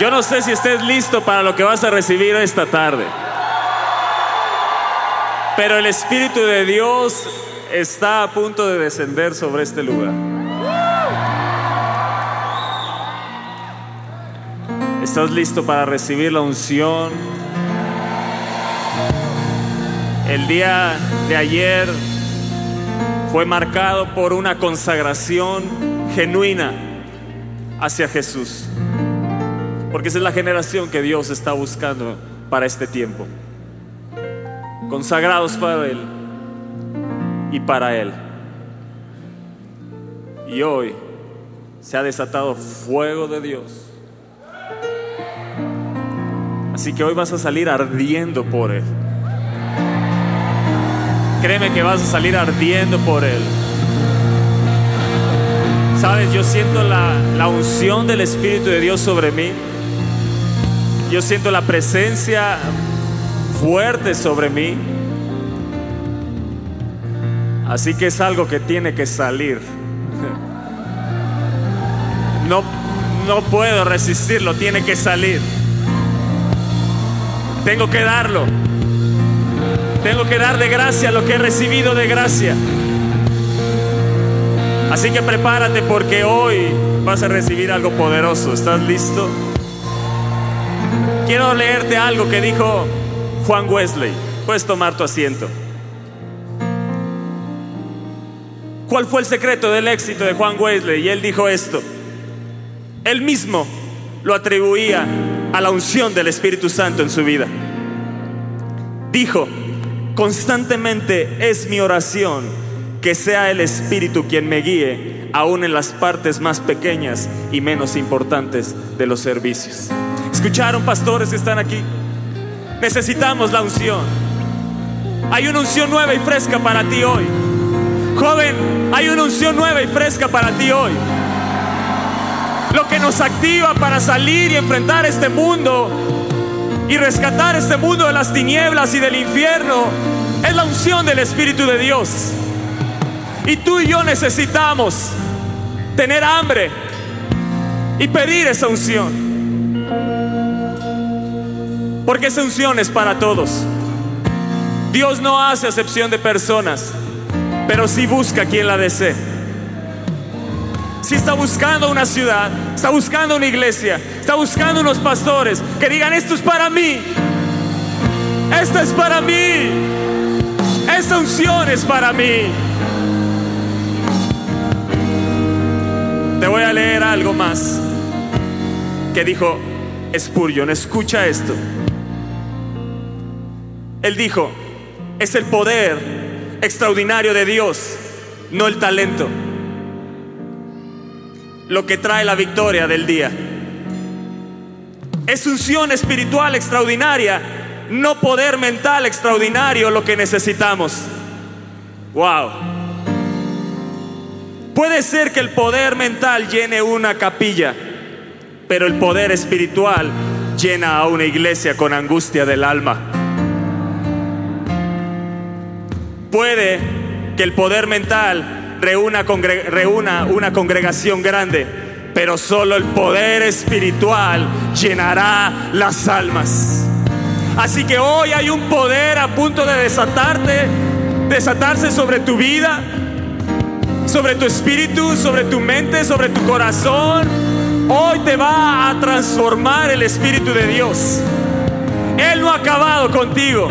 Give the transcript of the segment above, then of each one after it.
Yo no sé si estés listo para lo que vas a recibir esta tarde. Pero el Espíritu de Dios está a punto de descender sobre este lugar. ¿Estás listo para recibir la unción? El día de ayer fue marcado por una consagración genuina hacia Jesús. Porque esa es la generación que Dios está buscando para este tiempo. Consagrados para Él y para Él. Y hoy se ha desatado fuego de Dios. Así que hoy vas a salir ardiendo por Él. Créeme que vas a salir ardiendo por Él. Sabes, yo siento la, la unción del Espíritu de Dios sobre mí. Yo siento la presencia fuerte sobre mí. Así que es algo que tiene que salir. No, no puedo resistirlo, tiene que salir. Tengo que darlo. Tengo que dar de gracia lo que he recibido de gracia. Así que prepárate porque hoy vas a recibir algo poderoso. ¿Estás listo? Quiero leerte algo que dijo Juan Wesley. Puedes tomar tu asiento. ¿Cuál fue el secreto del éxito de Juan Wesley? Y él dijo esto. Él mismo lo atribuía a la unción del Espíritu Santo en su vida. Dijo, constantemente es mi oración que sea el Espíritu quien me guíe, aún en las partes más pequeñas y menos importantes de los servicios. ¿Escucharon, pastores que están aquí? Necesitamos la unción. Hay una unción nueva y fresca para ti hoy. Joven, hay una unción nueva y fresca para ti hoy. Lo que nos activa para salir y enfrentar este mundo y rescatar este mundo de las tinieblas y del infierno es la unción del Espíritu de Dios. Y tú y yo necesitamos tener hambre y pedir esa unción. Porque esa unción es para todos. Dios no hace acepción de personas, pero sí busca quien la desee. Si está buscando una ciudad, está buscando una iglesia, está buscando unos pastores que digan, esto es para mí, esto es para mí, esta unción es para mí. Te voy a leer algo más que dijo Spurgeon, escucha esto. Él dijo, es el poder extraordinario de Dios, no el talento lo que trae la victoria del día. Es unción espiritual extraordinaria, no poder mental extraordinario lo que necesitamos. Wow. Puede ser que el poder mental llene una capilla, pero el poder espiritual llena a una iglesia con angustia del alma. Puede que el poder mental reúna, una congregación grande, pero solo el poder espiritual llenará las almas. Así que hoy hay un poder a punto de desatarte, desatarse sobre tu vida, sobre tu espíritu, sobre tu mente, sobre tu corazón. Hoy te va a transformar el Espíritu de Dios. Él no ha acabado contigo.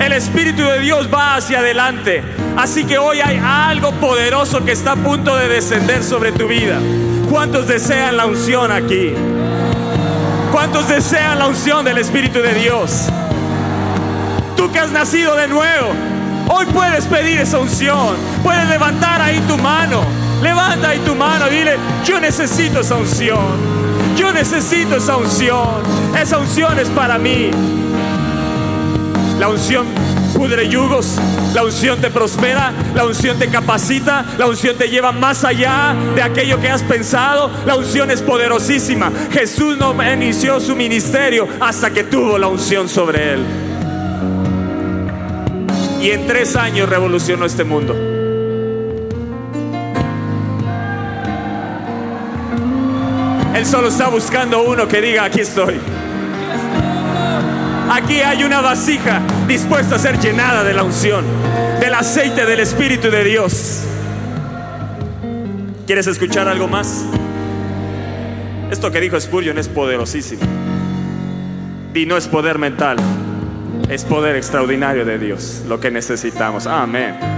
El Espíritu de Dios va hacia adelante. Así que hoy hay algo poderoso que está a punto de descender sobre tu vida. ¿Cuántos desean la unción aquí? ¿Cuántos desean la unción del Espíritu de Dios? Tú que has nacido de nuevo, hoy puedes pedir esa unción. Puedes levantar ahí tu mano. Levanta ahí tu mano y dile, yo necesito esa unción. Yo necesito esa unción. Esa unción es para mí. La unción pudre yugos, la unción te prospera, la unción te capacita, la unción te lleva más allá de aquello que has pensado, la unción es poderosísima. Jesús no inició su ministerio hasta que tuvo la unción sobre él. Y en tres años revolucionó este mundo. Él solo está buscando uno que diga, aquí estoy. Aquí hay una vasija dispuesta a ser llenada de la unción, del aceite del Espíritu de Dios. ¿Quieres escuchar algo más? Esto que dijo Spurgeon es poderosísimo. Y no es poder mental, es poder extraordinario de Dios, lo que necesitamos. Amén.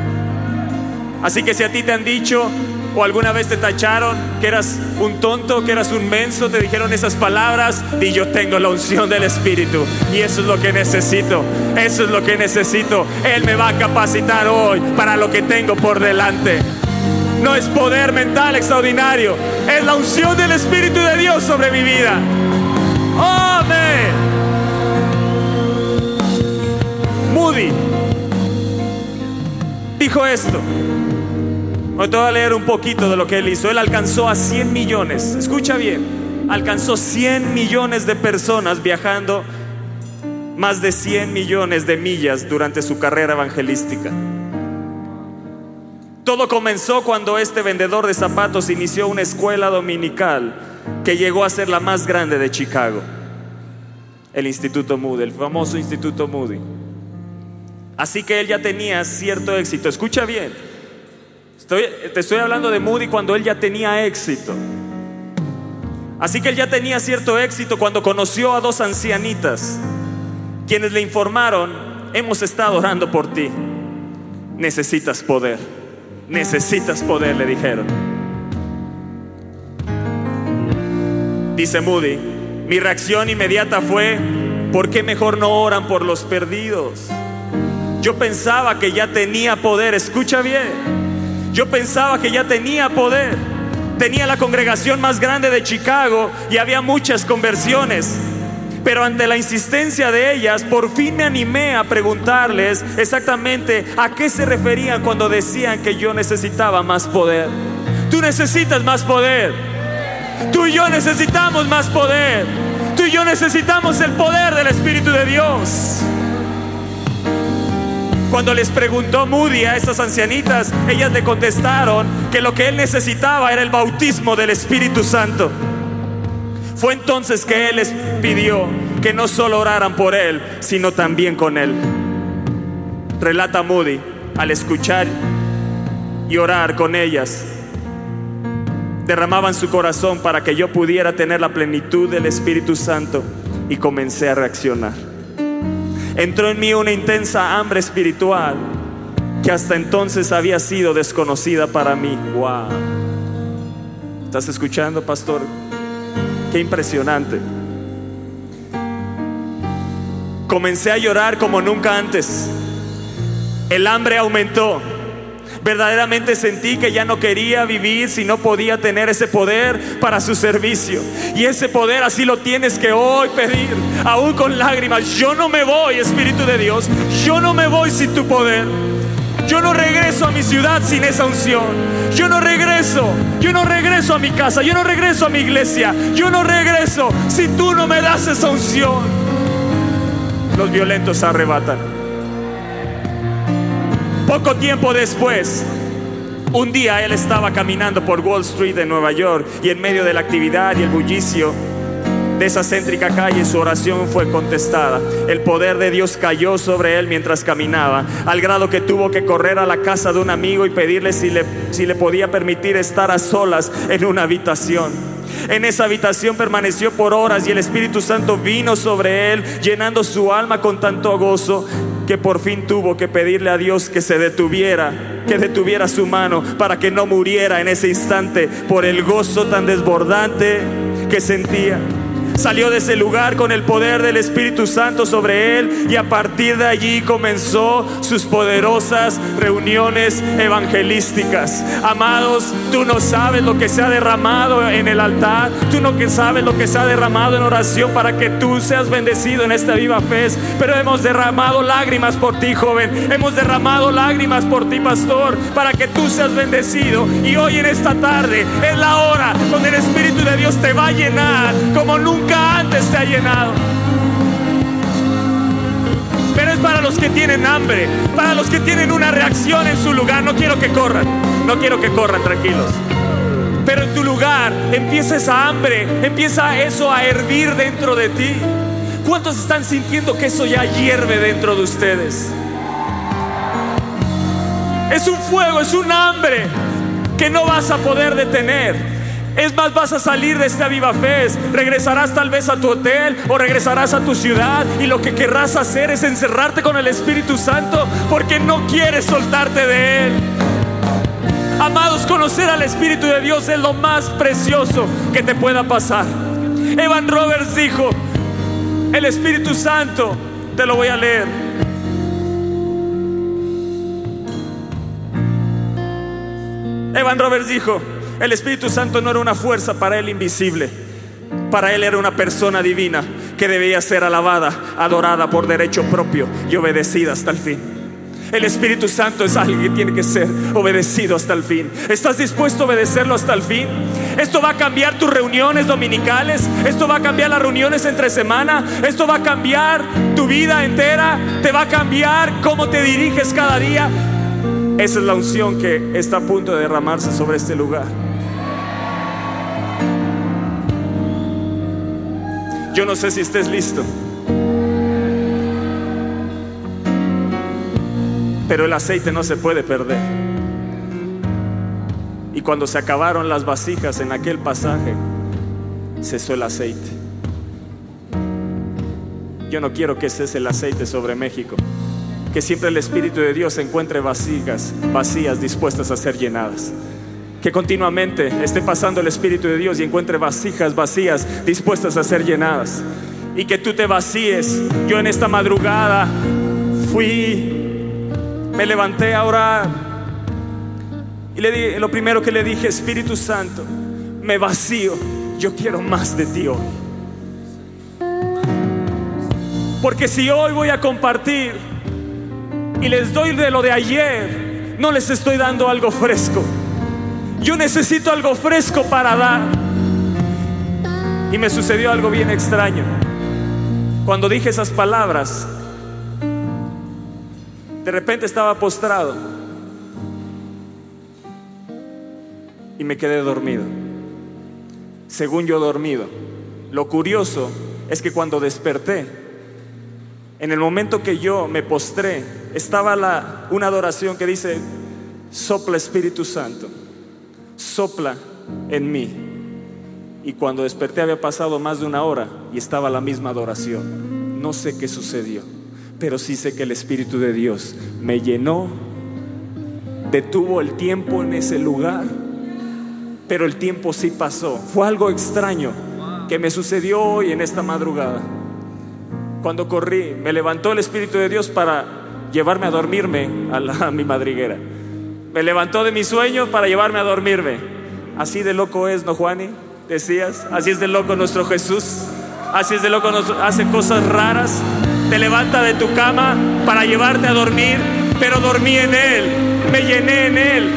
Así que si a ti te han dicho o alguna vez te tacharon que eras un tonto, que eras un menso, te dijeron esas palabras, y yo tengo la unción del Espíritu y eso es lo que necesito, eso es lo que necesito. Él me va a capacitar hoy para lo que tengo por delante. No es poder mental extraordinario, es la unción del Espíritu de Dios sobre mi vida. Amén. Moody dijo esto. Te voy a leer un poquito de lo que él hizo. Él alcanzó a 100 millones. Escucha bien. Alcanzó 100 millones de personas viajando más de 100 millones de millas durante su carrera evangelística. Todo comenzó cuando este vendedor de zapatos inició una escuela dominical que llegó a ser la más grande de Chicago. El Instituto Moody, el famoso Instituto Moody. Así que él ya tenía cierto éxito. Escucha bien te estoy hablando de Moody cuando él ya tenía éxito. Así que él ya tenía cierto éxito cuando conoció a dos ancianitas, quienes le informaron, hemos estado orando por ti. Necesitas poder, necesitas poder, le dijeron. Dice Moody, mi reacción inmediata fue, ¿por qué mejor no oran por los perdidos? Yo pensaba que ya tenía poder, escucha bien. Yo pensaba que ya tenía poder. Tenía la congregación más grande de Chicago y había muchas conversiones. Pero ante la insistencia de ellas, por fin me animé a preguntarles exactamente a qué se referían cuando decían que yo necesitaba más poder. Tú necesitas más poder. Tú y yo necesitamos más poder. Tú y yo necesitamos el poder del Espíritu de Dios. Cuando les preguntó Moody a esas ancianitas, ellas le contestaron que lo que él necesitaba era el bautismo del Espíritu Santo. Fue entonces que él les pidió que no solo oraran por él, sino también con él. Relata Moody, al escuchar y orar con ellas, derramaban su corazón para que yo pudiera tener la plenitud del Espíritu Santo y comencé a reaccionar entró en mí una intensa hambre espiritual que hasta entonces había sido desconocida para mí. Wow. ¿Estás escuchando, pastor? Qué impresionante. Comencé a llorar como nunca antes. El hambre aumentó. Verdaderamente sentí que ya no quería vivir si no podía tener ese poder para su servicio. Y ese poder así lo tienes que hoy pedir, aún con lágrimas. Yo no me voy, Espíritu de Dios. Yo no me voy sin tu poder. Yo no regreso a mi ciudad sin esa unción. Yo no regreso. Yo no regreso a mi casa. Yo no regreso a mi iglesia. Yo no regreso si tú no me das esa unción. Los violentos arrebatan. Poco tiempo después, un día él estaba caminando por Wall Street de Nueva York y en medio de la actividad y el bullicio de esa céntrica calle su oración fue contestada. El poder de Dios cayó sobre él mientras caminaba, al grado que tuvo que correr a la casa de un amigo y pedirle si le, si le podía permitir estar a solas en una habitación. En esa habitación permaneció por horas y el Espíritu Santo vino sobre él, llenando su alma con tanto gozo que por fin tuvo que pedirle a Dios que se detuviera, que detuviera su mano para que no muriera en ese instante por el gozo tan desbordante que sentía. Salió de ese lugar con el poder del Espíritu Santo sobre él y a partir de allí comenzó sus poderosas reuniones evangelísticas. Amados, tú no sabes lo que se ha derramado en el altar, tú no sabes lo que se ha derramado en oración para que tú seas bendecido en esta viva fe, pero hemos derramado lágrimas por ti, joven. Hemos derramado lágrimas por ti, pastor, para que tú seas bendecido. Y hoy en esta tarde es la hora donde el Espíritu de Dios te va a llenar como nunca nunca antes te ha llenado. Pero es para los que tienen hambre, para los que tienen una reacción en su lugar. No quiero que corran, no quiero que corran, tranquilos. Pero en tu lugar empieza esa hambre, empieza eso a hervir dentro de ti. ¿Cuántos están sintiendo que eso ya hierve dentro de ustedes? Es un fuego, es un hambre que no vas a poder detener. Es más, vas a salir de esta viva fe. Regresarás tal vez a tu hotel o regresarás a tu ciudad y lo que querrás hacer es encerrarte con el Espíritu Santo porque no quieres soltarte de Él. Amados, conocer al Espíritu de Dios es lo más precioso que te pueda pasar. Evan Roberts dijo, el Espíritu Santo, te lo voy a leer. Evan Roberts dijo, el Espíritu Santo no era una fuerza para él invisible. Para él era una persona divina que debía ser alabada, adorada por derecho propio y obedecida hasta el fin. El Espíritu Santo es alguien que tiene que ser obedecido hasta el fin. ¿Estás dispuesto a obedecerlo hasta el fin? Esto va a cambiar tus reuniones dominicales. Esto va a cambiar las reuniones entre semana. Esto va a cambiar tu vida entera. Te va a cambiar cómo te diriges cada día. Esa es la unción que está a punto de derramarse sobre este lugar. Yo no sé si estés listo. Pero el aceite no se puede perder. Y cuando se acabaron las vasijas en aquel pasaje, cesó el aceite. Yo no quiero que cese el aceite sobre México. Que siempre el Espíritu de Dios encuentre vasijas vacías dispuestas a ser llenadas que continuamente esté pasando el Espíritu de Dios y encuentre vasijas vacías dispuestas a ser llenadas. Y que tú te vacíes. Yo en esta madrugada fui, me levanté a orar. Y le di, lo primero que le dije, Espíritu Santo, me vacío. Yo quiero más de ti hoy. Porque si hoy voy a compartir y les doy de lo de ayer, no les estoy dando algo fresco yo necesito algo fresco para dar. Y me sucedió algo bien extraño. Cuando dije esas palabras, de repente estaba postrado y me quedé dormido. Según yo dormido. Lo curioso es que cuando desperté, en el momento que yo me postré, estaba la, una adoración que dice, sopla Espíritu Santo sopla en mí. Y cuando desperté había pasado más de una hora y estaba la misma adoración. No sé qué sucedió, pero sí sé que el Espíritu de Dios me llenó, detuvo el tiempo en ese lugar, pero el tiempo sí pasó. Fue algo extraño que me sucedió hoy en esta madrugada. Cuando corrí, me levantó el Espíritu de Dios para llevarme a dormirme a, a mi madriguera. Me levantó de mi sueño para llevarme a dormirme. Así de loco es, ¿no, Juani? Decías, así es de loco nuestro Jesús. Así es de loco, hace cosas raras. Te levanta de tu cama para llevarte a dormir, pero dormí en Él, me llené en Él.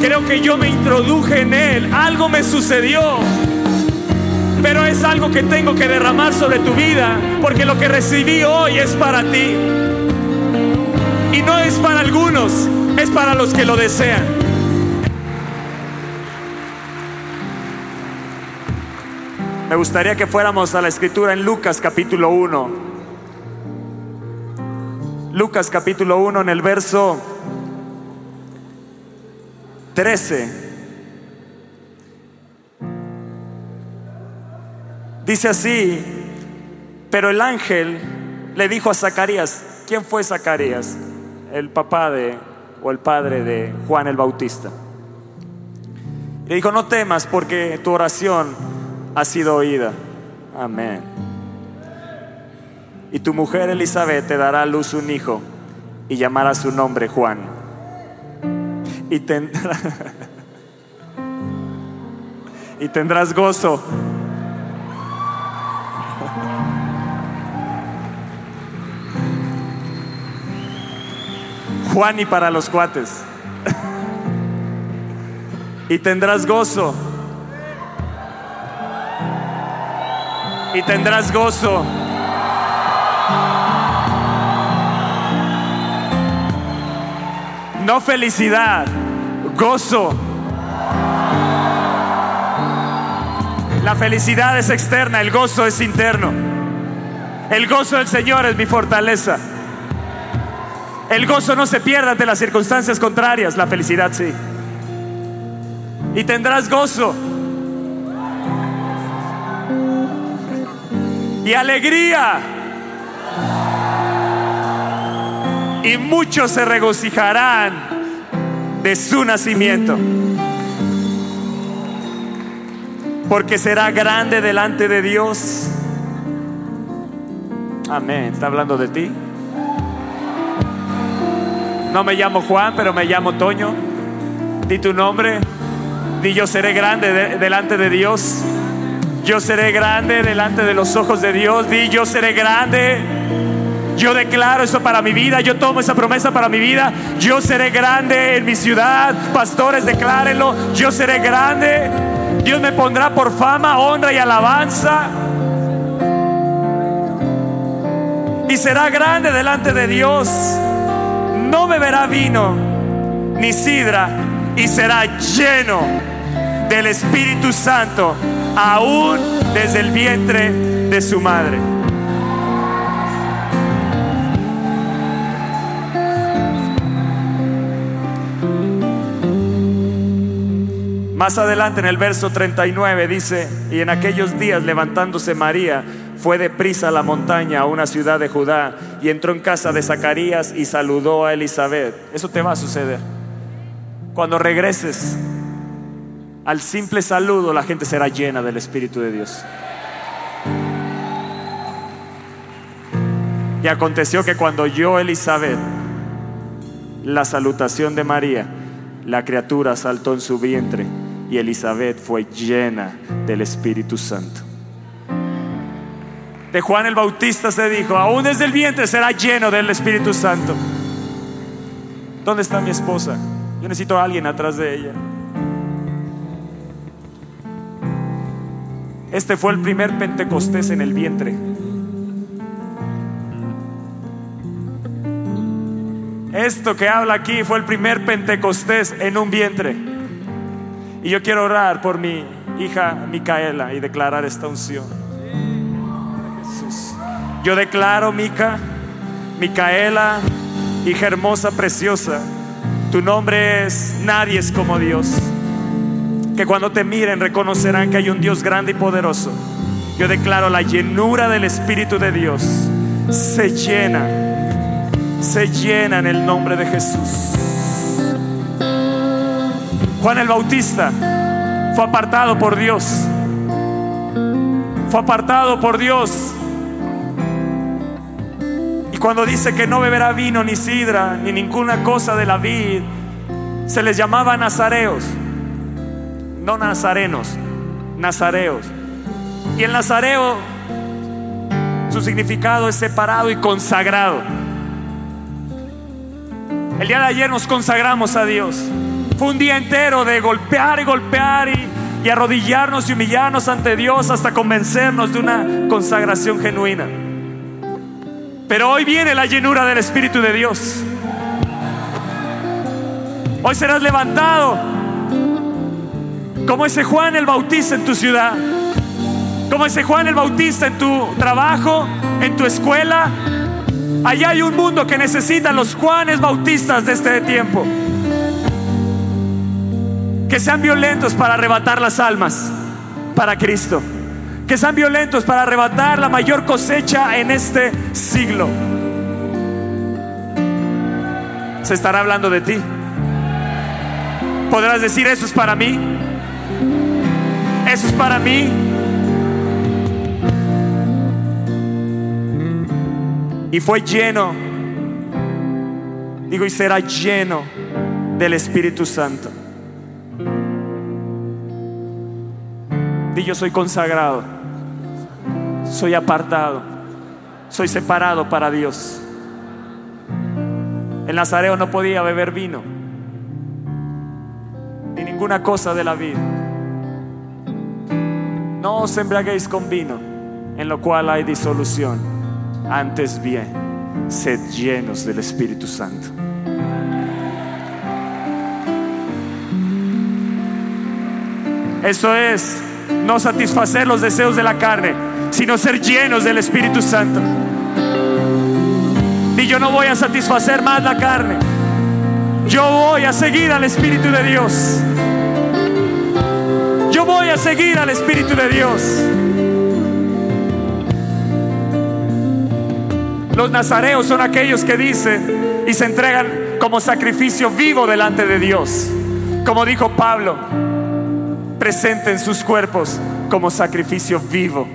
Creo que yo me introduje en Él. Algo me sucedió. Pero es algo que tengo que derramar sobre tu vida, porque lo que recibí hoy es para ti. Y no es para algunos, es para los que lo desean. Me gustaría que fuéramos a la escritura en Lucas capítulo 1. Lucas capítulo 1 en el verso 13. Dice así, pero el ángel le dijo a Zacarías, ¿quién fue Zacarías? El papá de o el padre de Juan el Bautista. Le dijo, no temas porque tu oración ha sido oída. Amén. Y tu mujer Elizabeth te dará a luz un hijo y llamará su nombre Juan. Y, y tendrás gozo Juan y para los cuates. y tendrás gozo. Y tendrás gozo. No felicidad, gozo. La felicidad es externa, el gozo es interno. El gozo del Señor es mi fortaleza. El gozo no se pierde ante las circunstancias contrarias, la felicidad sí. Y tendrás gozo. Y alegría. Y muchos se regocijarán de su nacimiento. Porque será grande delante de Dios. Amén. ¿Está hablando de ti? No me llamo Juan, pero me llamo Toño. Di tu nombre. Di yo seré grande delante de Dios. Yo seré grande delante de los ojos de Dios. Di yo seré grande. Yo declaro eso para mi vida. Yo tomo esa promesa para mi vida. Yo seré grande en mi ciudad. Pastores, declárenlo. Yo seré grande. Dios me pondrá por fama, honra y alabanza. Y será grande delante de Dios no beberá vino ni sidra y será lleno del Espíritu Santo aún desde el vientre de su madre. Más adelante en el verso 39 dice, y en aquellos días levantándose María, fue deprisa a la montaña, a una ciudad de Judá, y entró en casa de Zacarías y saludó a Elizabeth. Eso te va a suceder. Cuando regreses al simple saludo, la gente será llena del Espíritu de Dios. Y aconteció que cuando oyó Elizabeth la salutación de María, la criatura saltó en su vientre y Elizabeth fue llena del Espíritu Santo de Juan el Bautista se dijo, aún desde el vientre será lleno del Espíritu Santo. ¿Dónde está mi esposa? Yo necesito a alguien atrás de ella. Este fue el primer Pentecostés en el vientre. Esto que habla aquí fue el primer Pentecostés en un vientre. Y yo quiero orar por mi hija Micaela y declarar esta unción. Yo declaro, Mica, Micaela, hija hermosa, preciosa, tu nombre es Nadie es como Dios. Que cuando te miren reconocerán que hay un Dios grande y poderoso. Yo declaro la llenura del Espíritu de Dios. Se llena, se llena en el nombre de Jesús. Juan el Bautista fue apartado por Dios. Fue apartado por Dios cuando dice que no beberá vino ni sidra ni ninguna cosa de la vid, se les llamaba nazareos, no nazarenos, nazareos. Y el nazareo, su significado es separado y consagrado. El día de ayer nos consagramos a Dios. Fue un día entero de golpear y golpear y, y arrodillarnos y humillarnos ante Dios hasta convencernos de una consagración genuina. Pero hoy viene la llenura del Espíritu de Dios. Hoy serás levantado como ese Juan el Bautista en tu ciudad, como ese Juan el Bautista en tu trabajo, en tu escuela. Allá hay un mundo que necesita los Juanes Bautistas de este tiempo. Que sean violentos para arrebatar las almas para Cristo que sean violentos para arrebatar la mayor cosecha en este siglo. Se estará hablando de ti. Podrás decir, eso es para mí. Eso es para mí. Y fue lleno, digo, y será lleno del Espíritu Santo. Y yo soy consagrado soy apartado, soy separado para Dios. El nazareo no podía beber vino, ni ninguna cosa de la vida. No os embriaguéis con vino, en lo cual hay disolución. Antes bien, sed llenos del Espíritu Santo. Eso es no satisfacer los deseos de la carne, sino ser llenos del Espíritu Santo. Y yo no voy a satisfacer más la carne. Yo voy a seguir al Espíritu de Dios. Yo voy a seguir al Espíritu de Dios. Los nazareos son aquellos que dicen y se entregan como sacrificio vivo delante de Dios. Como dijo Pablo, presenten sus cuerpos como sacrificio vivo,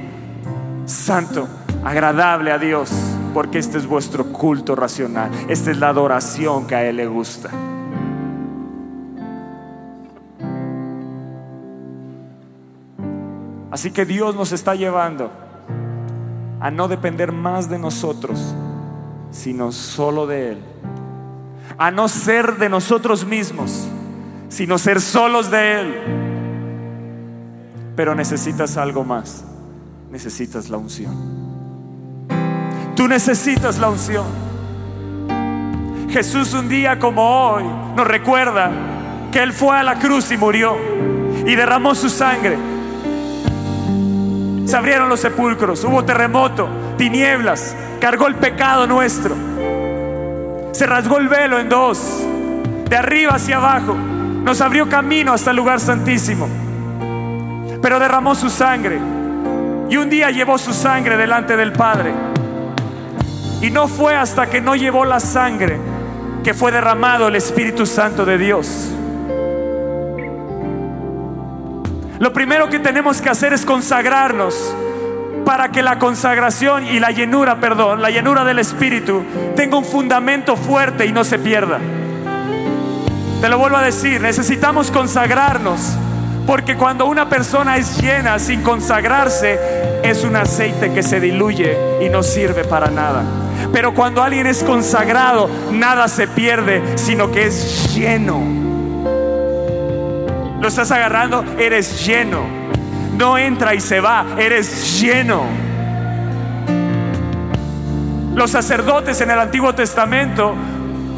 santo, agradable a Dios, porque este es vuestro culto racional. Esta es la adoración que a Él le gusta. Así que Dios nos está llevando a no depender más de nosotros, sino solo de Él. A no ser de nosotros mismos, sino ser solos de Él. Pero necesitas algo más. Necesitas la unción. Tú necesitas la unción. Jesús un día como hoy nos recuerda que Él fue a la cruz y murió y derramó su sangre se abrieron los sepulcros, hubo terremoto, tinieblas, cargó el pecado nuestro. Se rasgó el velo en dos, de arriba hacia abajo. Nos abrió camino hasta el lugar santísimo. Pero derramó su sangre. Y un día llevó su sangre delante del Padre. Y no fue hasta que no llevó la sangre que fue derramado el Espíritu Santo de Dios. Lo primero que tenemos que hacer es consagrarnos para que la consagración y la llenura, perdón, la llenura del Espíritu tenga un fundamento fuerte y no se pierda. Te lo vuelvo a decir, necesitamos consagrarnos, porque cuando una persona es llena sin consagrarse, es un aceite que se diluye y no sirve para nada. Pero cuando alguien es consagrado, nada se pierde, sino que es lleno lo estás agarrando, eres lleno. No entra y se va, eres lleno. Los sacerdotes en el Antiguo Testamento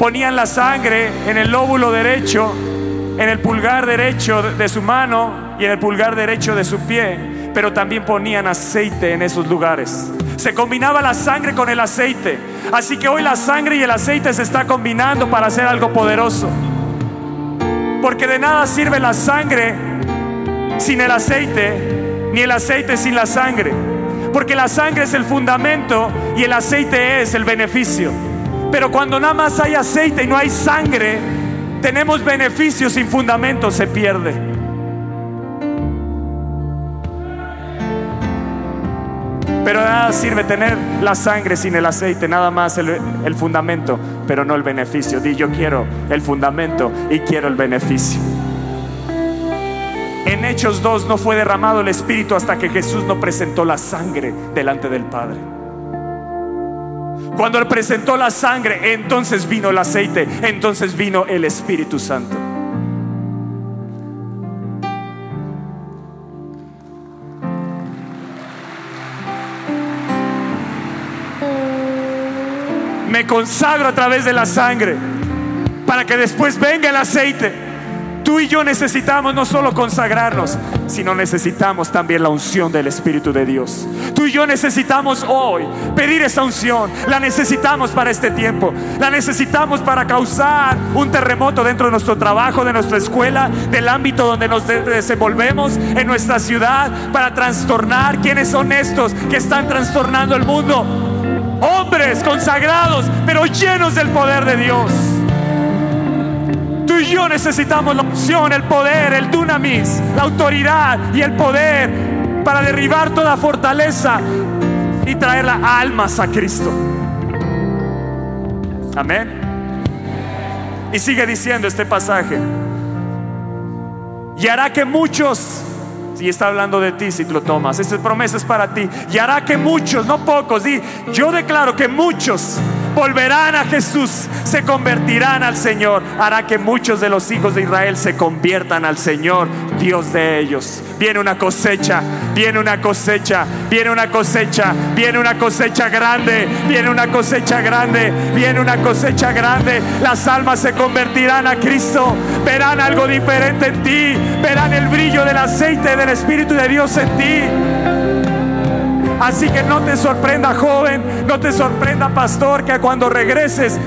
ponían la sangre en el lóbulo derecho, en el pulgar derecho de su mano y en el pulgar derecho de su pie, pero también ponían aceite en esos lugares. Se combinaba la sangre con el aceite. Así que hoy la sangre y el aceite se está combinando para hacer algo poderoso. Porque de nada sirve la sangre sin el aceite, ni el aceite sin la sangre. Porque la sangre es el fundamento y el aceite es el beneficio. Pero cuando nada más hay aceite y no hay sangre, tenemos beneficios sin fundamento, se pierde. Pero nada sirve tener la sangre sin el aceite, nada más el, fundamento, pero no el beneficio. Di, yo quiero el fundamento y quiero el beneficio. En Hechos 2 no fue derramado el Espíritu hasta que Jesús no presentó la sangre delante del Padre. Cuando Él presentó la sangre, entonces vino el aceite, entonces vino el Espíritu Santo. me consagro a través de la sangre para que después venga el aceite. Tú y yo necesitamos no solo consagrarnos, sino necesitamos también la unción del Espíritu de Dios. Tú y yo necesitamos hoy pedir esa unción. La necesitamos para este tiempo. La necesitamos para causar un terremoto dentro de nuestro trabajo, de nuestra escuela, del ámbito donde nos desenvolvemos, en nuestra ciudad, para trastornar. ¿Quiénes son estos que están trastornando el mundo? hombres consagrados, pero llenos del poder de Dios. Y yo necesitamos la opción, el poder, el dunamis, la autoridad y el poder para derribar toda fortaleza y traer las almas a Cristo. Amén. Y sigue diciendo este pasaje. Y hará que muchos y está hablando de ti si lo tomas. Esta promesa es para ti. Y hará que muchos, no pocos, di, yo declaro que muchos volverán a Jesús, se convertirán al Señor. Hará que muchos de los hijos de Israel se conviertan al Señor Dios de ellos. Viene una cosecha, viene una cosecha, viene una cosecha, viene una cosecha grande, viene una cosecha grande, viene una cosecha grande. Las almas se convertirán a Cristo, verán algo diferente en ti, verán el brillo del aceite del Espíritu de Dios en ti. Así que no te sorprenda joven, no te sorprenda pastor, que cuando regreses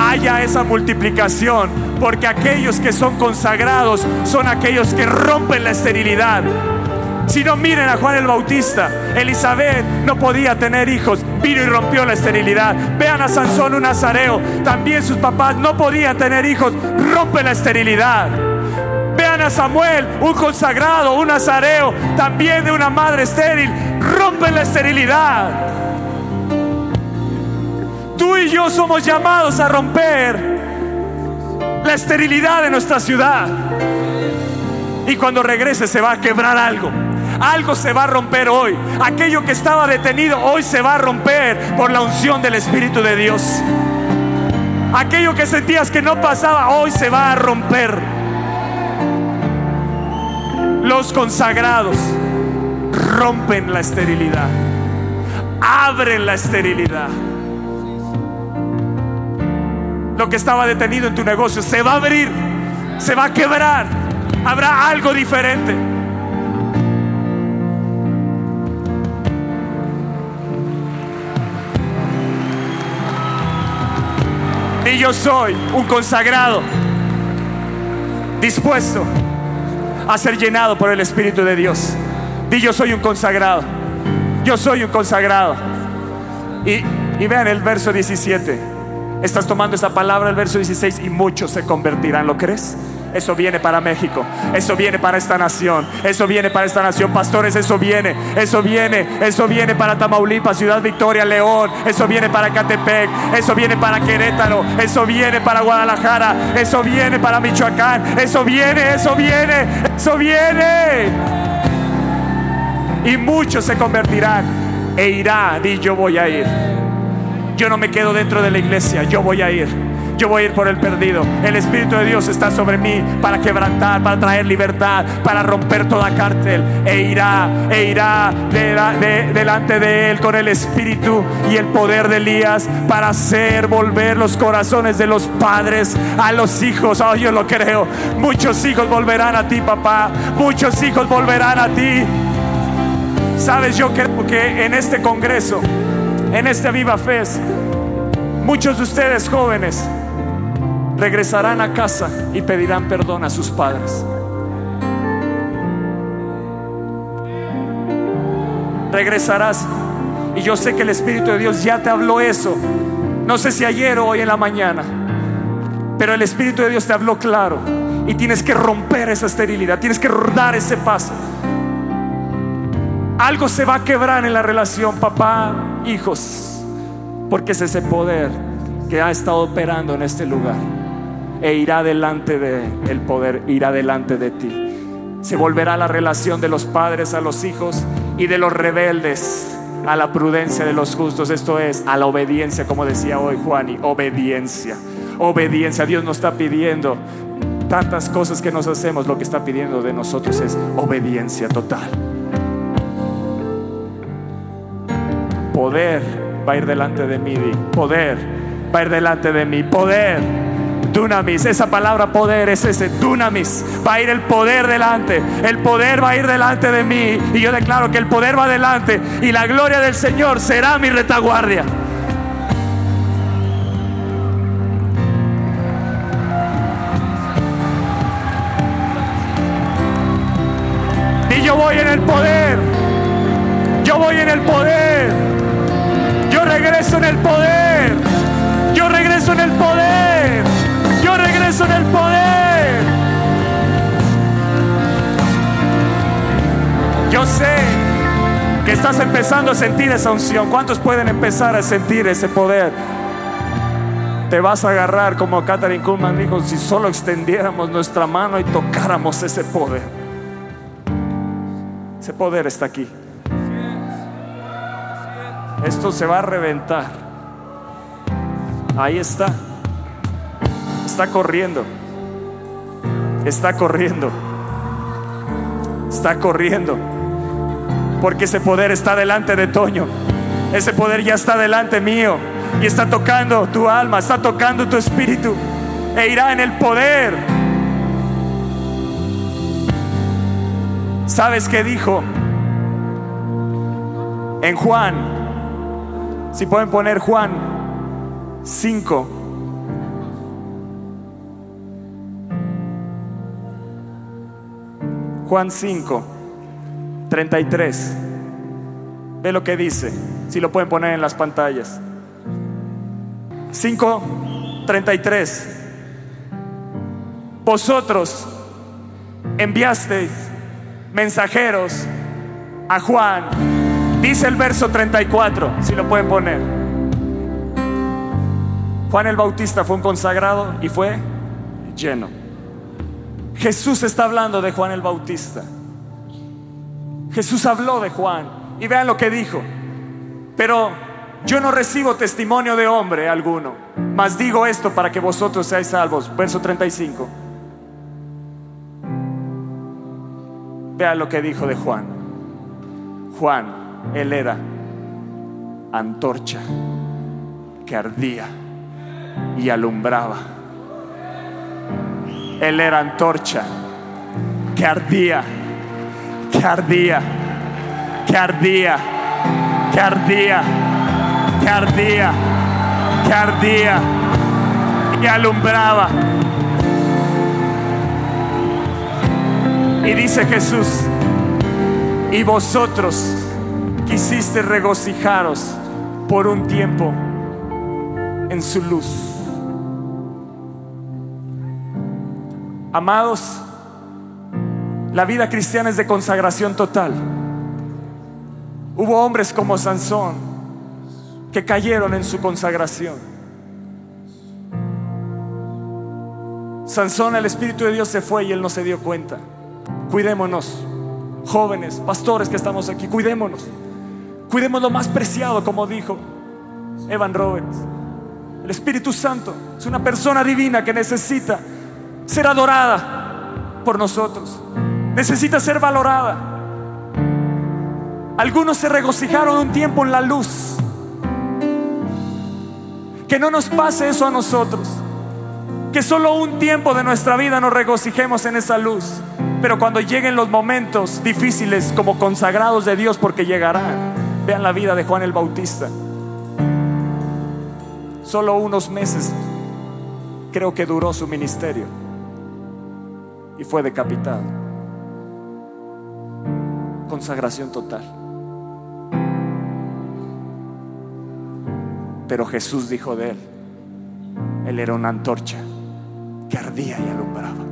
haya esa multiplicación, porque aquellos que son consagrados son aquellos que rompen la esterilidad. Si no miren a Juan el Bautista, Elizabeth no podía tener hijos, vino y rompió la esterilidad. Vean a Sansón un nazareo, también sus papás no podían tener hijos, rompe la esterilidad. Vean a Samuel, un consagrado, un nazareo, también de una madre estéril, rompe la esterilidad. Tú y yo somos llamados a romper la esterilidad de nuestra ciudad. Y cuando regrese se va a quebrar algo. Algo se va a romper hoy. Aquello que estaba detenido hoy se va a romper por la unción del Espíritu de Dios. Aquello que sentías que no pasaba hoy se va a romper. Los consagrados rompen la esterilidad. Abren la esterilidad. Lo que estaba detenido en tu negocio se va a abrir, se va a quebrar. Habrá algo diferente. Y yo soy un consagrado, dispuesto a ser llenado por el Espíritu de Dios. Y yo soy un consagrado. Yo soy un consagrado. Y, y vean el verso 17. Estás tomando esa palabra, el verso 16, y muchos se convertirán. ¿Lo crees? Eso viene para México, eso viene para esta nación, eso viene para esta nación, pastores, eso viene, eso viene, eso viene para Tamaulipas, Ciudad Victoria, León, eso viene para Catepec, eso viene para Querétaro, eso viene para Guadalajara, eso viene para Michoacán, eso viene, eso viene, eso viene. Y muchos se convertirán. E irá, y yo voy a ir. Yo no me quedo dentro de la iglesia, yo voy a ir. Yo voy a ir por el perdido. El Espíritu de Dios está sobre mí para quebrantar, para traer libertad, para romper toda cárcel. E irá, e irá delante de Él con el Espíritu y el poder de Elías para hacer volver los corazones de los padres a los hijos. Oh, yo lo creo. Muchos hijos volverán a ti, papá. Muchos hijos volverán a ti. Sabes, yo creo que en este congreso en esta viva fe, muchos de ustedes jóvenes regresarán a casa y pedirán perdón a sus padres. Regresarás y yo sé que el Espíritu de Dios ya te habló eso. No sé si ayer o hoy en la mañana, pero el Espíritu de Dios te habló claro y tienes que romper esa esterilidad, tienes que dar ese paso. Algo se va a quebrar en la relación papá, hijos, porque es ese poder que ha estado operando en este lugar e irá delante de el poder, irá delante de ti. Se volverá la relación de los padres a los hijos y de los rebeldes a la prudencia de los justos, esto es, a la obediencia, como decía hoy Juan, y obediencia. Obediencia, Dios nos está pidiendo tantas cosas que nos hacemos, lo que está pidiendo de nosotros es obediencia total. Poder va a ir delante de mí. Poder va a ir delante de mí. Poder. Dunamis, esa palabra poder es ese dunamis. Va a ir el poder delante. El poder va a ir delante de mí. Y yo declaro que el poder va delante. Y la gloria del Señor será mi retaguardia. Y yo voy en el poder. Yo voy en el poder regreso en el poder. Yo regreso en el poder. Yo regreso en el poder. Yo sé que estás empezando a sentir esa unción. ¿Cuántos pueden empezar a sentir ese poder? Te vas a agarrar como Catherine Kuhlman dijo, si solo extendiéramos nuestra mano y tocáramos ese poder. Ese poder está aquí. Esto se va a reventar. Ahí está. Está corriendo. Está corriendo. está corriendo. Porque ese poder está delante de Toño. Ese poder ya está delante mío. Y está tocando tu alma, está tocando tu espíritu. E irá en el poder. ¿Sabes qué dijo? En Juan, si pueden poner Juan 5. Juan 5, 33. Ve lo que dice, si lo pueden poner en las pantallas. 5, 33. Vosotros enviasteis mensajeros a Juan. Dice el verso 34, si lo pueden poner. Juan el Bautista fue un consagrado y fue lleno. Jesús está hablando de Juan el Bautista. Jesús habló de Juan y vean lo que dijo. Pero yo no recibo testimonio de hombre alguno, mas digo esto para que vosotros seáis salvos. Verso 35. Vean lo que dijo de Juan. Juan, él era antorcha que ardía y alumbraba. Él era antorcha que ardía, que ardía, que ardía, que ardía, que ardía, que ardía y alumbraba. Y dice Jesús, y vosotros quisiste regocijaros por un tiempo en su luz. Amados, la vida cristiana es de consagración total. Hubo hombres como Sansón que cayeron en su consagración. Sansón, el Espíritu de Dios se fue y él no se dio cuenta. Cuidémonos, jóvenes, pastores que estamos aquí, cuidémonos. Cuidemos lo más preciado, como dijo Evan Roberts. El Espíritu Santo es una persona divina que necesita ser adorada por nosotros. Necesita ser valorada. Algunos se regocijaron un tiempo en la luz. Que no nos pase eso a nosotros. Que solo un tiempo de nuestra vida nos regocijemos en esa luz. Pero cuando lleguen los momentos difíciles como consagrados de Dios, porque llegarán, vean la vida de Juan el Bautista. Solo unos meses creo que duró su ministerio y fue decapitado. Consagración total. Pero Jesús dijo de él, él era una antorcha que ardía y alumbraba.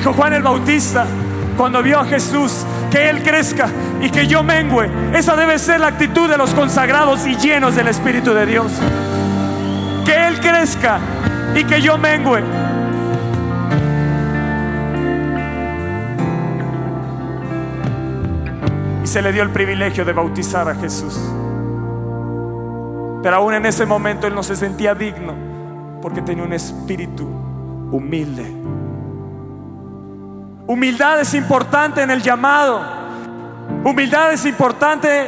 Dijo Juan el Bautista cuando vio a Jesús? Que Él crezca y que yo mengüe. Esa debe ser la actitud de los consagrados y llenos del Espíritu de Dios. Que Él crezca y que yo mengüe. Y se le dio el privilegio de bautizar a Jesús. Pero aún en ese momento Él no se sentía digno porque tenía un espíritu humilde. Humildad es importante en el llamado. Humildad es importante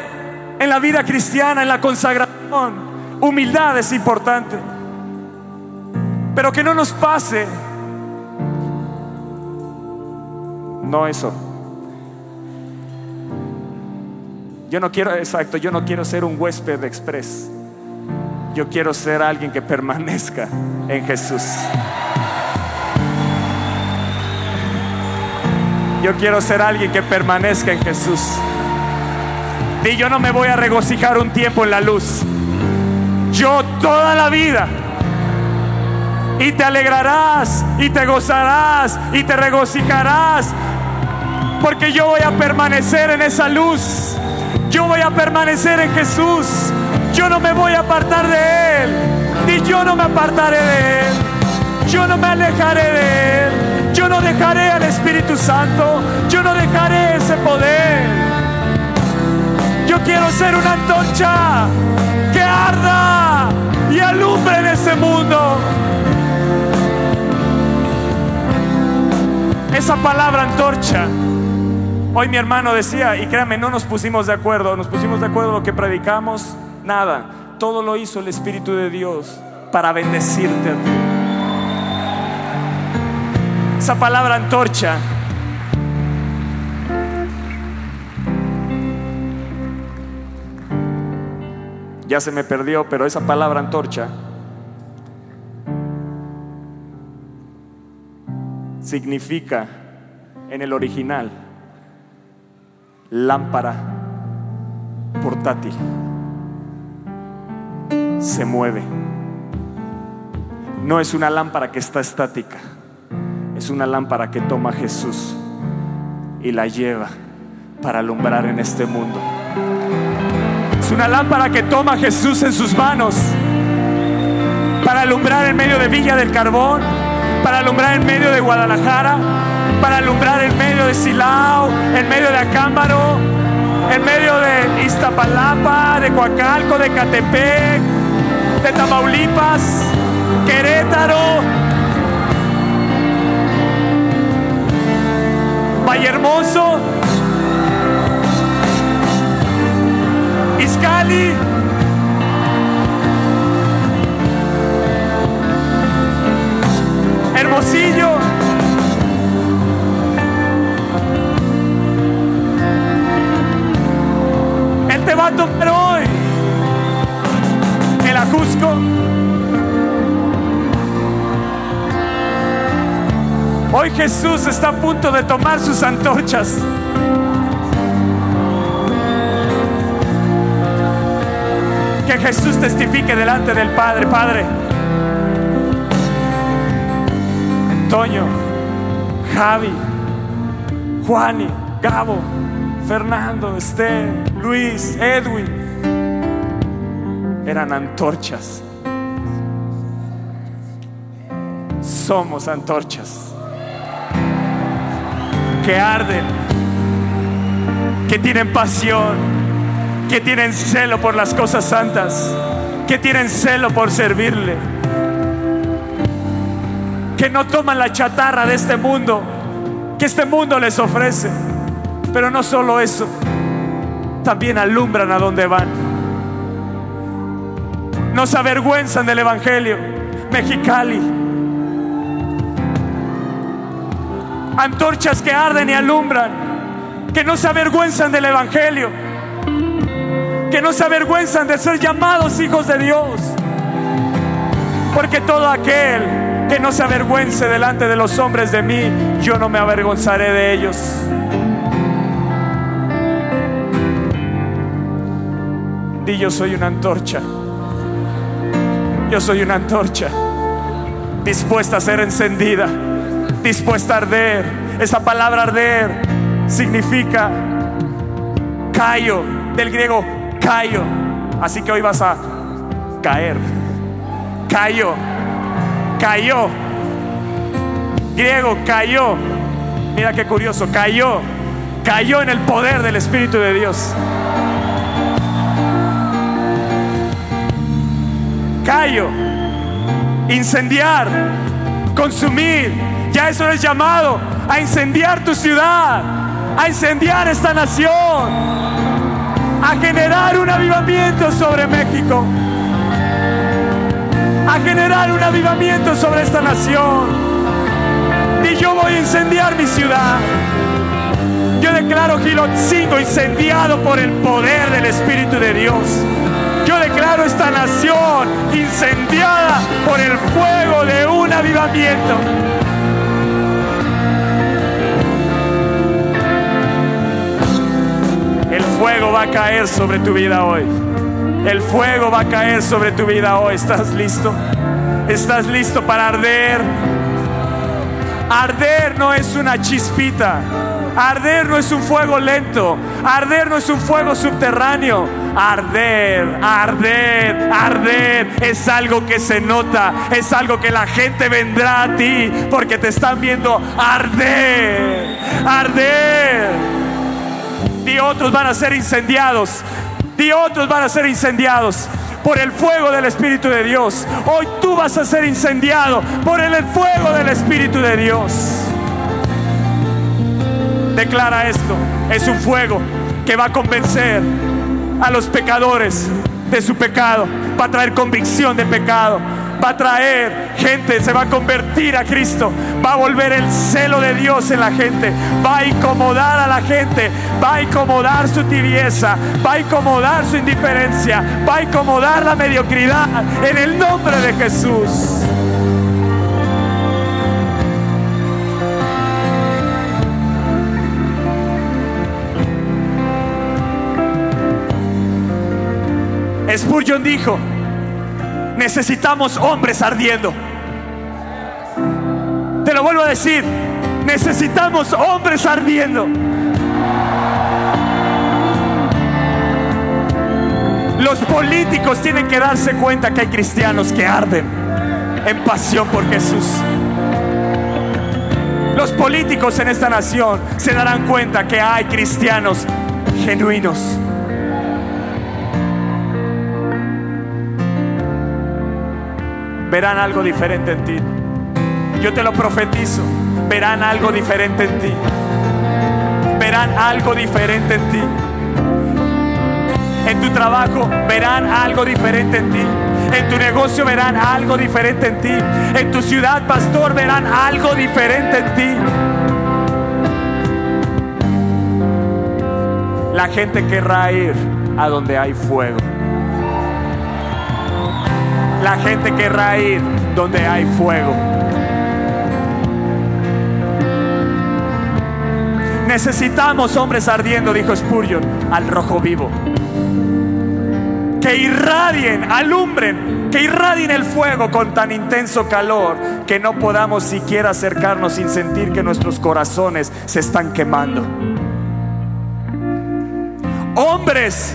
en la vida cristiana, en la consagración. Humildad es importante. Pero que no nos pase. No eso. Yo no quiero, exacto, yo no quiero ser un huésped express. Yo quiero ser alguien que permanezca en Jesús. Yo quiero ser alguien que permanezca en Jesús. Y yo no me voy a regocijar un tiempo en la luz. Yo toda la vida. Y te alegrarás y te gozarás y te regocijarás. Porque yo voy a permanecer en esa luz. Yo voy a permanecer en Jesús. Yo no me voy a apartar de Él. Y yo no me apartaré de Él. yo no me alejaré de Él. Yo no dejaré al Espíritu Santo. Yo no dejaré ese poder. Yo quiero ser una antorcha que arda y alumbre en ese mundo. Esa palabra antorcha. Hoy mi hermano decía, y créame, no nos pusimos de acuerdo, nos pusimos de acuerdo lo que predicamos, nada. Todo lo hizo el Espíritu de Dios para bendecirte a ti. Esa palabra antorcha ya se me perdió, pero esa palabra antorcha significa en el original lámpara portátil. Se mueve. No es una lámpara que está estática. Es una lámpara que toma Jesús y la lleva para alumbrar en este mundo. Es una lámpara que toma Jesús en sus manos para alumbrar en medio de Villa del Carbón, para alumbrar en medio de Guadalajara, para alumbrar en medio de Silao, en medio de Acámbaro, en medio de Iztapalapa, de Coacalco, de Catepec, de Tamaulipas, Querétaro, Hermoso, Iscali. Jesús está a punto de tomar sus antorchas. Que Jesús testifique delante del Padre, Padre. Antonio, Javi, Juani, Gabo, Fernando, Esther, Luis, Edwin, eran antorchas. Somos antorchas que arden, que tienen pasión, que tienen celo por las cosas santas, que tienen celo por servirle, que no toman la chatarra de este mundo, que este mundo les ofrece. Pero no solo eso, también alumbran a donde van. No se avergüenzan del Evangelio. Mexicali. Antorchas que arden y alumbran. Que no se avergüenzan del Evangelio. Que no se avergüenzan de ser llamados hijos de Dios. Porque todo aquel que no se avergüence delante de los hombres de mí, yo no me avergonzaré de ellos. Di yo soy una antorcha. Yo soy una antorcha dispuesta a ser encendida, dispuesta a arder. Esa palabra arder significa cayo, del griego cayo. Así que hoy vas a caer. Cayó, cayó. Griego cayó. Mira qué curioso, cayó. Cayó en el poder del Espíritu de Dios. Callo, incendiar, consumir. Ya eso es llamado a incendiar tu ciudad, a incendiar esta nación, a generar un avivamiento sobre México, a generar un avivamiento sobre esta nación. Y yo voy a incendiar mi ciudad. Yo declaro Gilotzingo incendiado por el poder del Espíritu de Dios. Yo declaro esta nación incendiada por el fuego de un avivamiento. Fuego va a caer sobre tu vida hoy. El fuego va a caer sobre tu vida hoy. ¿Estás listo? ¿Estás listo para arder? Arder no es una chispita. Arder no es un fuego lento. Arder no es un fuego subterráneo. arder, arder, arder. Es algo que se nota, es algo que la gente vendrá a ti porque te están viendo arder, arder. Y otros van a ser incendiados, y otros van a ser incendiados por el fuego del Espíritu de Dios. Hoy tú vas a ser incendiado por el fuego del Espíritu de Dios. Declara esto, es un fuego que va a convencer a los pecadores de su pecado, va a traer convicción de pecado, va a traer gente, se va a convertir a Cristo, va a volver el celo de Dios en la gente, va a incomodar a la gente, va a incomodar su tibieza, va a incomodar su indiferencia, va a incomodar la mediocridad en el nombre de Jesús. Spurgeon dijo, necesitamos hombres ardiendo. Te lo vuelvo a decir, necesitamos hombres ardiendo. Los políticos tienen que darse cuenta que hay cristianos que arden en pasión por Jesús. Los políticos en esta nación se darán cuenta que hay cristianos genuinos verán algo diferente en ti. Yo te lo profetizo, verán algo diferente en ti. Verán algo diferente en ti. En tu trabajo verán algo diferente en ti. En tu negocio verán algo diferente en ti. En tu ciudad, pastor, verán algo diferente en ti. La gente querrá ir a donde hay fuego. La gente querrá ir donde hay fuego. Necesitamos hombres ardiendo, dijo Spurgeon, al rojo vivo. Que irradien, alumbren, que irradien el fuego con tan intenso calor que no podamos siquiera acercarnos sin sentir que nuestros corazones se están quemando. Hombres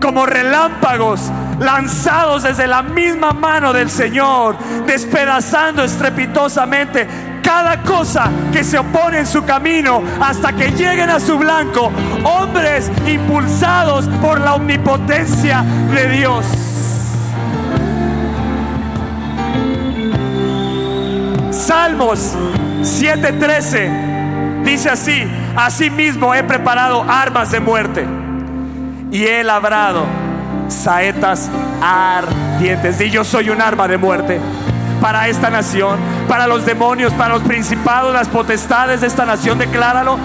como relámpagos lanzados desde la misma mano del Señor, despedazando estrepitosamente cada cosa que se opone en su camino hasta que lleguen a su blanco, hombres impulsados por la omnipotencia de Dios. Salmos 7:13 dice así, asimismo he preparado armas de muerte y he labrado saetas ardientes. Y yo soy un arma de muerte para esta nación, para los demonios, para los principados, las potestades de esta nación. Decláralo.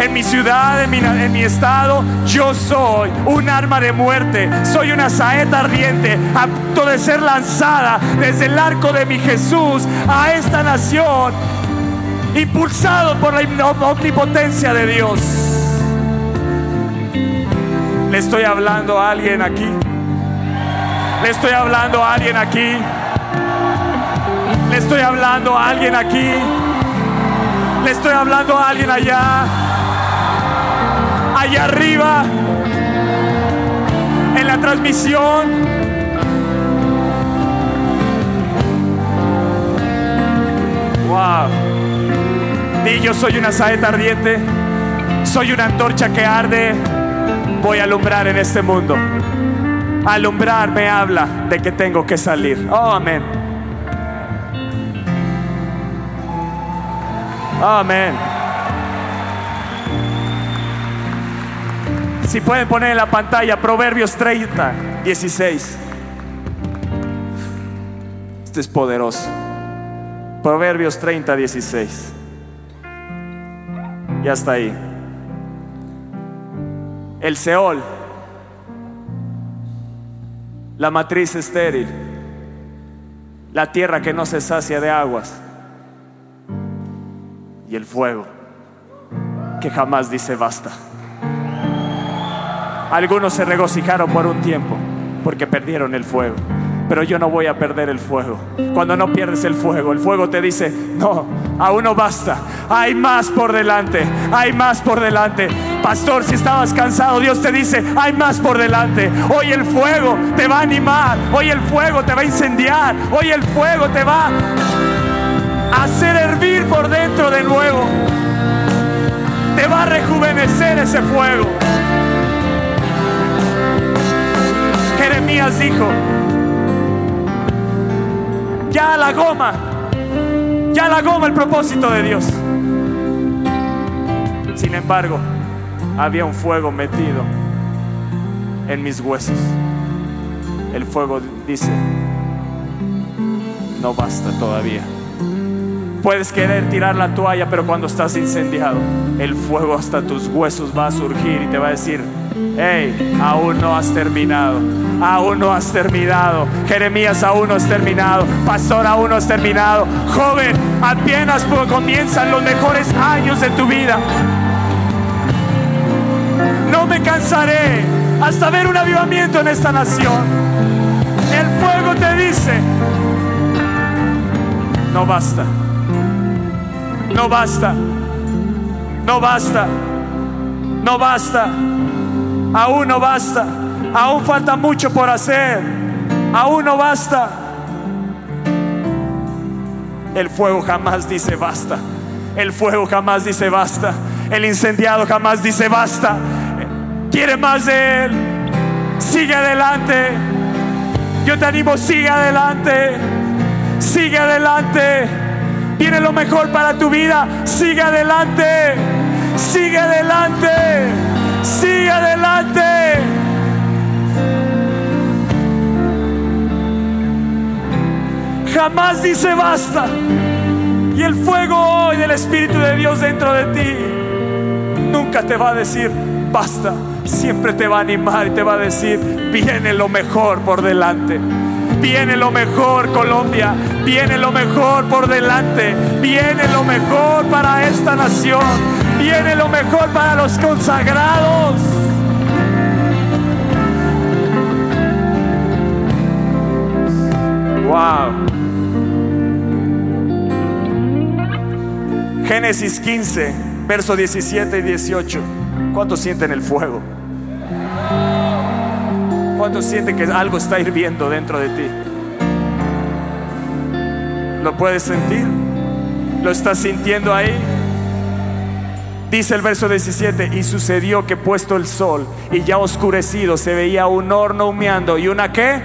En mi ciudad, en mi, en mi estado, yo soy un arma de muerte. Soy una saeta ardiente a punto de ser lanzada desde el arco de mi Jesús a esta nación, impulsado por la omnipotencia de Dios. Le estoy hablando a alguien aquí. Le estoy hablando a alguien aquí. Le estoy hablando a alguien aquí. Le estoy hablando a alguien allá. Allá arriba. En la transmisión. Wow. Y yo soy una saeta ardiente. Soy una antorcha que arde voy a alumbrar en este mundo. Alumbrar me habla de que tengo que salir. Oh, amén. Amén. Si pueden poner en la pantalla Proverbios 30, 16. Este es poderoso. Proverbios 30, 16. Ya está ahí el Seol, la matriz estéril, la tierra que no se sacia de aguas. Y el fuego que jamás dice basta. Algunos se regocijaron por un tiempo porque perdieron el fuego, pero yo no voy a perder el fuego. Cuando no pierdes el fuego, el fuego te dice, no, aún no basta, hay más por delante, hay más por delante. Pastor, si estabas cansado, Dios te dice, hay más por delante. Hoy el fuego te va a animar, hoy el fuego te va a incendiar, hoy el fuego te va a hacer hervir por dentro de nuevo. Te va a rejuvenecer ese fuego. Jeremías dijo, ya la goma, ya la goma el propósito de Dios. Sin embargo, había un fuego metido en mis huesos. El fuego dice, no basta todavía. Puedes querer tirar la toalla, pero cuando estás incendiado, el fuego hasta tus huesos va a surgir y te va a decir, hey, aún no has terminado, aún no has terminado, Jeremías aún no has terminado, pastor aún no has terminado, joven, apenas comienzan los mejores años de tu vida. No me cansaré hasta ver un avivamiento en esta nación. El fuego te dice, no basta, no basta, no basta, no basta. Aún no basta. Aún falta mucho por hacer. Aún no basta. El fuego jamás dice basta. El fuego jamás dice basta. El incendiado jamás dice basta. Quiere más de Él. Sigue adelante. Yo te animo, sigue adelante. Sigue adelante. Viene lo mejor para tu vida. Sigue adelante. Sigue adelante. Sigue adelante. Jamás dice basta. Y el fuego hoy del Espíritu de Dios dentro de ti nunca te va a decir basta. Siempre te va a animar y te va a decir, viene lo mejor por delante. Viene lo mejor Colombia, viene lo mejor por delante, viene lo mejor para esta nación viene lo mejor para los consagrados. Wow. Génesis 15, verso 17 y 18. ¿Cuántos sienten el fuego? ¿Cuántos que algo está hirviendo dentro de ti? ¿Lo puedes sentir? ¿Lo estás sintiendo ahí? Dice el verso 17, y sucedió que puesto el sol y ya oscurecido se veía un horno humeando y una qué?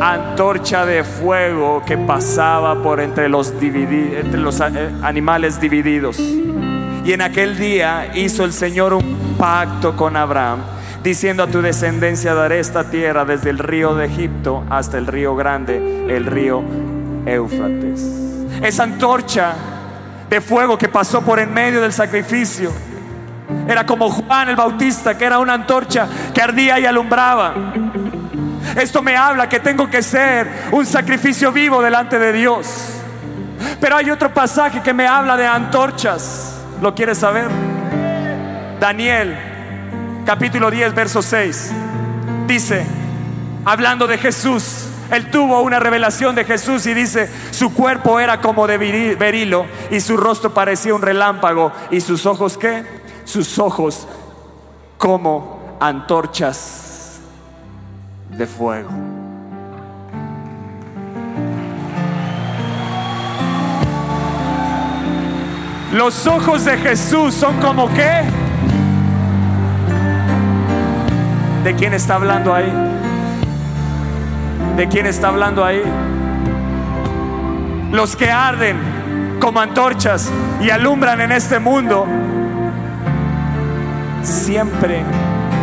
Antorcha de fuego que pasaba por entre los, entre los eh, animales divididos. Y en aquel día hizo el Señor un pacto con Abraham, diciendo a tu descendencia daré esta tierra desde el río de Egipto hasta el río grande, el río Éufrates. Esa antorcha de fuego que pasó por en medio del sacrificio. Era como Juan el Bautista, que era una antorcha que ardía y alumbraba. Esto me habla que tengo que ser un sacrificio vivo delante de Dios. Pero hay otro pasaje que me habla de antorchas. ¿Lo quieres saber? Daniel, capítulo 10, verso 6. Dice, hablando de Jesús, él tuvo una revelación de Jesús y dice, su cuerpo era como de berilo y su rostro parecía un relámpago y sus ojos qué? Sus ojos como antorchas de fuego. Los ojos de Jesús son como qué? ¿De quién está hablando ahí? ¿De quién está hablando ahí? Los que arden como antorchas y alumbran en este mundo, siempre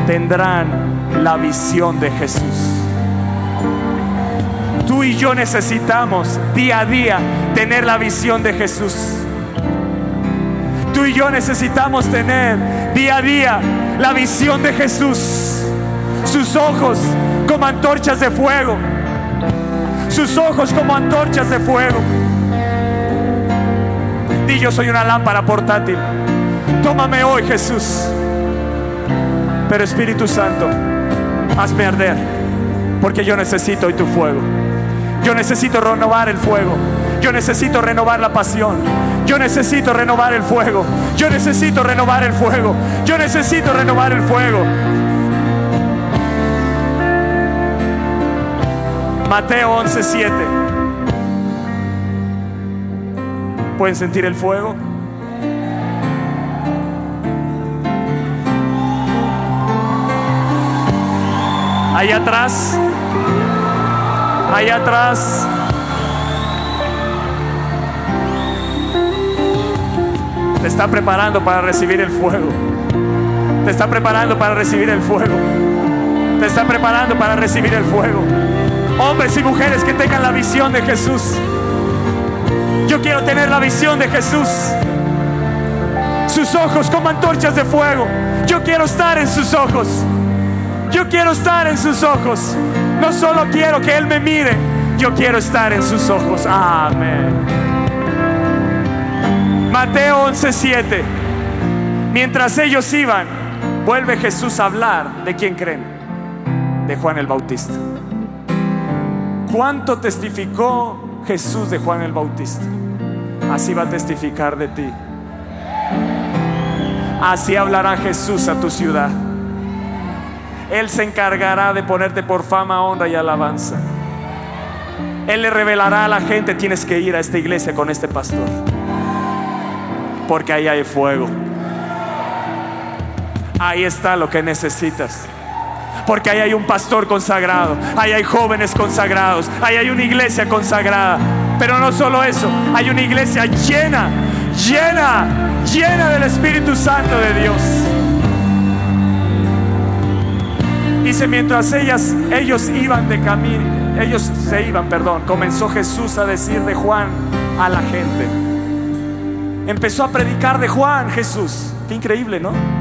tendrán la visión de Jesús. Tú y yo necesitamos día a día tener la visión de Jesús. Tú y yo necesitamos tener día a día la visión de Jesús. Sus ojos como antorchas de fuego sus ojos como antorchas de fuego. Di yo soy una lámpara portátil. Tómame hoy, Jesús. Pero Espíritu Santo, hazme arder. Porque yo necesito hoy tu fuego. Yo necesito renovar el fuego. Yo necesito renovar la pasión. Yo necesito renovar el fuego. Yo necesito renovar el fuego. Yo necesito renovar el fuego. Mateo 11:7. ¿Pueden sentir el fuego? Allá atrás. Allá atrás. Te está preparando para recibir el fuego. Te está preparando para recibir el fuego. Te está preparando para recibir el fuego. Hombres y mujeres que tengan la visión de Jesús. Yo quiero tener la visión de Jesús. Sus ojos como antorchas de fuego. Yo quiero estar en sus ojos. Yo quiero estar en sus ojos. No solo quiero que Él me mire, yo quiero estar en sus ojos. Amén. Mateo 11:7. Mientras ellos iban, vuelve Jesús a hablar. ¿De quién creen? De Juan el Bautista. ¿Cuánto testificó Jesús de Juan el Bautista? Así va a testificar de ti. Así hablará Jesús a tu ciudad. Él se encargará de ponerte por fama, honra y alabanza. Él le revelará a la gente, tienes que ir a esta iglesia con este pastor. Porque ahí hay fuego. Ahí está lo que necesitas. Porque ahí hay un pastor consagrado, ahí hay jóvenes consagrados, ahí hay una iglesia consagrada. Pero no solo eso, hay una iglesia llena, llena, llena del Espíritu Santo de Dios. Dice, mientras ellas, ellos iban de camino, ellos se iban, perdón, comenzó Jesús a decir de Juan a la gente. Empezó a predicar de Juan Jesús. Qué increíble, ¿no?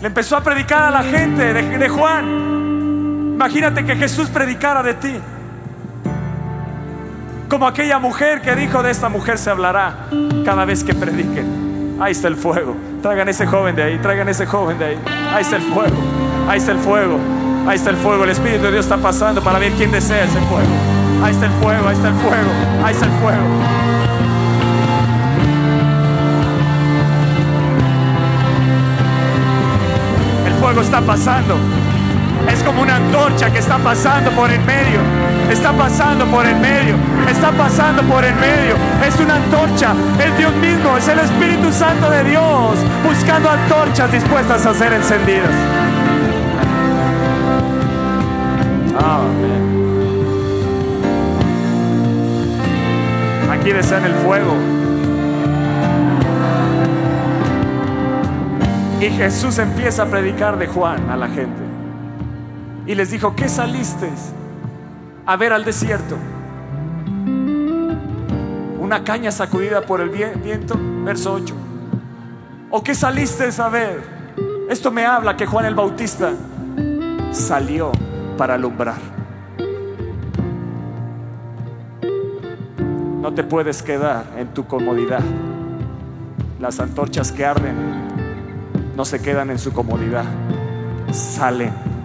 Le empezó a predicar a la gente de, Juan. Imagínate que Jesús predicara de ti. Como aquella mujer que dijo de esta mujer se hablará cada vez que prediquen. Ahí está el fuego. Traigan ese joven de ahí, traigan ese joven de ahí. Ahí está el fuego, ahí está el fuego, ahí está el fuego. El Espíritu de Dios está pasando para ver quién desea ese fuego. Ahí está el fuego, ahí está el fuego, ahí está el fuego. Está pasando. Es como una antorcha que está pasando por el medio. Está pasando por el medio. Está pasando por el medio. Es una antorcha. Es Dios mismo. Es el Espíritu Santo de Dios. Buscando antorchas dispuestas a ser encendidas. Amén. Aquí desean el fuego. Y Jesús empieza a predicar de Juan a la gente. Y les dijo, ¿qué saliste a ver al desierto? Una caña sacudida por el viento, verso 8. ¿O qué saliste a ver? Esto me habla que Juan el Bautista salió para alumbrar. No te puedes quedar en tu comodidad. Las antorchas que arden no se quedan en su comodidad, salen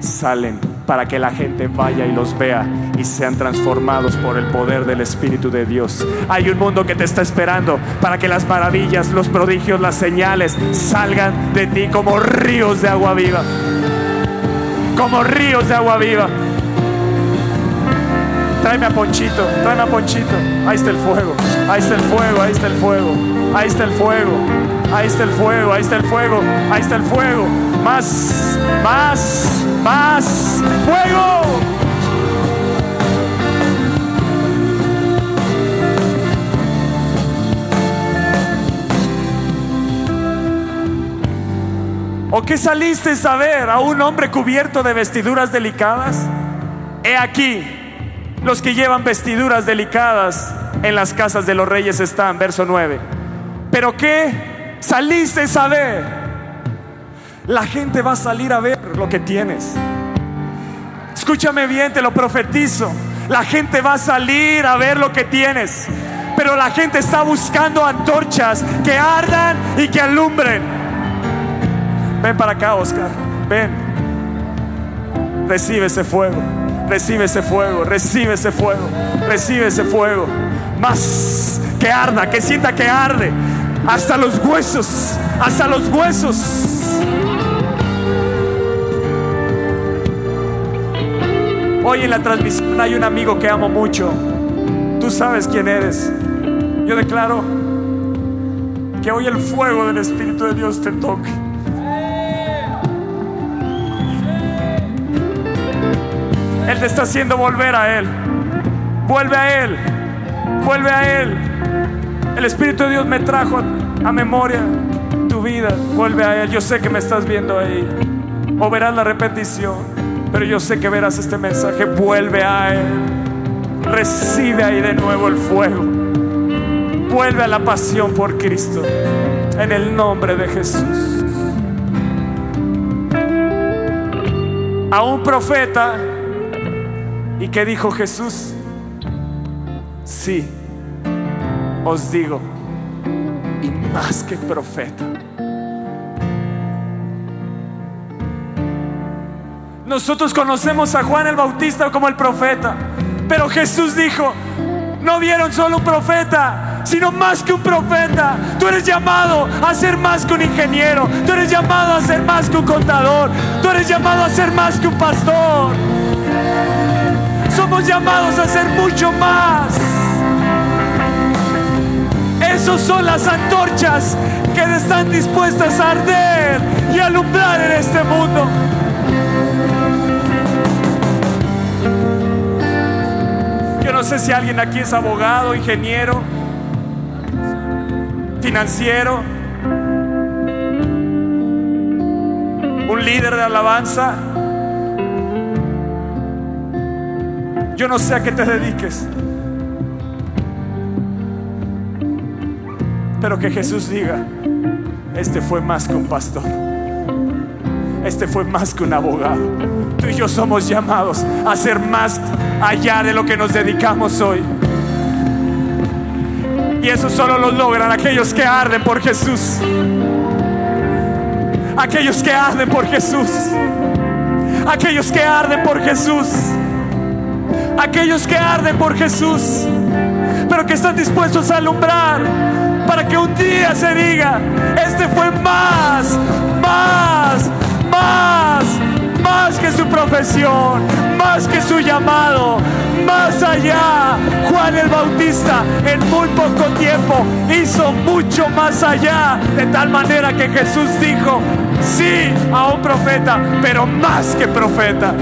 salen para que la gente vaya y los vea y sean transformados por el poder del Espíritu de Dios. Hay un mundo que te está esperando para que las maravillas, los prodigios, las señales salgan de ti como ríos de agua viva. Como ríos de agua viva. Tráeme a Ponchito, tráeme a Ponchito. Ahí está el fuego, ahí está el fuego, ahí está el fuego, ahí está el fuego, ahí está el fuego, ahí está el fuego, ahí está el fuego. Más, más, más fuego. ¿O qué saliste a ver a un hombre cubierto de vestiduras delicadas? He aquí, los que llevan vestiduras delicadas en las casas de los reyes están, verso 9. Pero ¿qué saliste a ver? La gente va a salir a ver lo que tienes. Escúchame bien, te lo profetizo. La gente va a salir a ver lo que tienes. Pero la gente está buscando antorchas que ardan y que alumbren. Ven para acá, Oscar. Ven. Recibe ese fuego, recibe ese fuego, recibe ese fuego, recibe ese fuego. Más que arda, que sienta que arde hasta los huesos, hasta los huesos. Hoy en la transmisión hay un amigo que amo mucho. Tú sabes quién eres. Yo declaro que hoy el fuego del Espíritu de Dios te toque. Él te está haciendo volver a Él. Vuelve a Él. Vuelve a Él. El Espíritu de Dios me trajo a memoria tu vida. Vuelve a Él. Yo sé que me estás viendo ahí. O verás la repetición. Pero yo sé que verás este mensaje. Vuelve a Él. Recibe ahí de nuevo el fuego. Vuelve a la pasión por Cristo. En el nombre de Jesús. A un profeta ¿Y qué dijo Jesús? Sí, os digo, más que profeta. Nosotros conocemos a Juan el Bautista como el profeta, pero Jesús dijo, no vieron solo un profeta, sino más que un profeta. Tú eres llamado a ser más que un ingeniero, tú eres llamado a ser más que un contador, tú eres llamado a ser más que un pastor somos llamados a ser mucho más. Esos son las antorchas que están dispuestas a arder y alumbrar en este mundo. Yo no sé si alguien aquí es abogado, ingeniero, financiero, un líder de alabanza. Yo no sé a qué te dediques. Pero que Jesús diga, este fue más que un pastor. Este fue más que un abogado. Tú y yo somos llamados a ser más allá de lo que nos dedicamos hoy. Y eso solo lo logran aquellos que arden por Jesús. Aquellos que arden por Jesús. Aquellos que arden por Jesús aquellos que arden por Jesús, pero que están dispuestos a alumbrar para que un día se diga, este fue más, más, más, más que su profesión, más que su llamado, más allá. Juan el Bautista en muy poco tiempo hizo mucho más allá, de tal manera que Jesús dijo, sí a un profeta, pero más que profeta.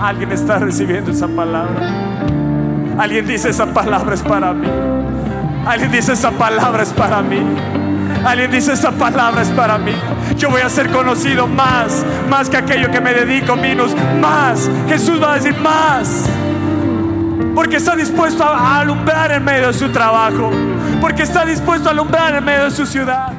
Alguien está recibiendo esa palabra. Alguien dice esa palabra es para mí. Alguien dice esa palabra es para mí. Alguien dice esa palabra es para mí. Yo voy a ser conocido más, más que aquello que me dedico, menos, más. Jesús va a decir más. Porque está dispuesto a alumbrar en medio de su trabajo. Porque está dispuesto a alumbrar en medio de su ciudad.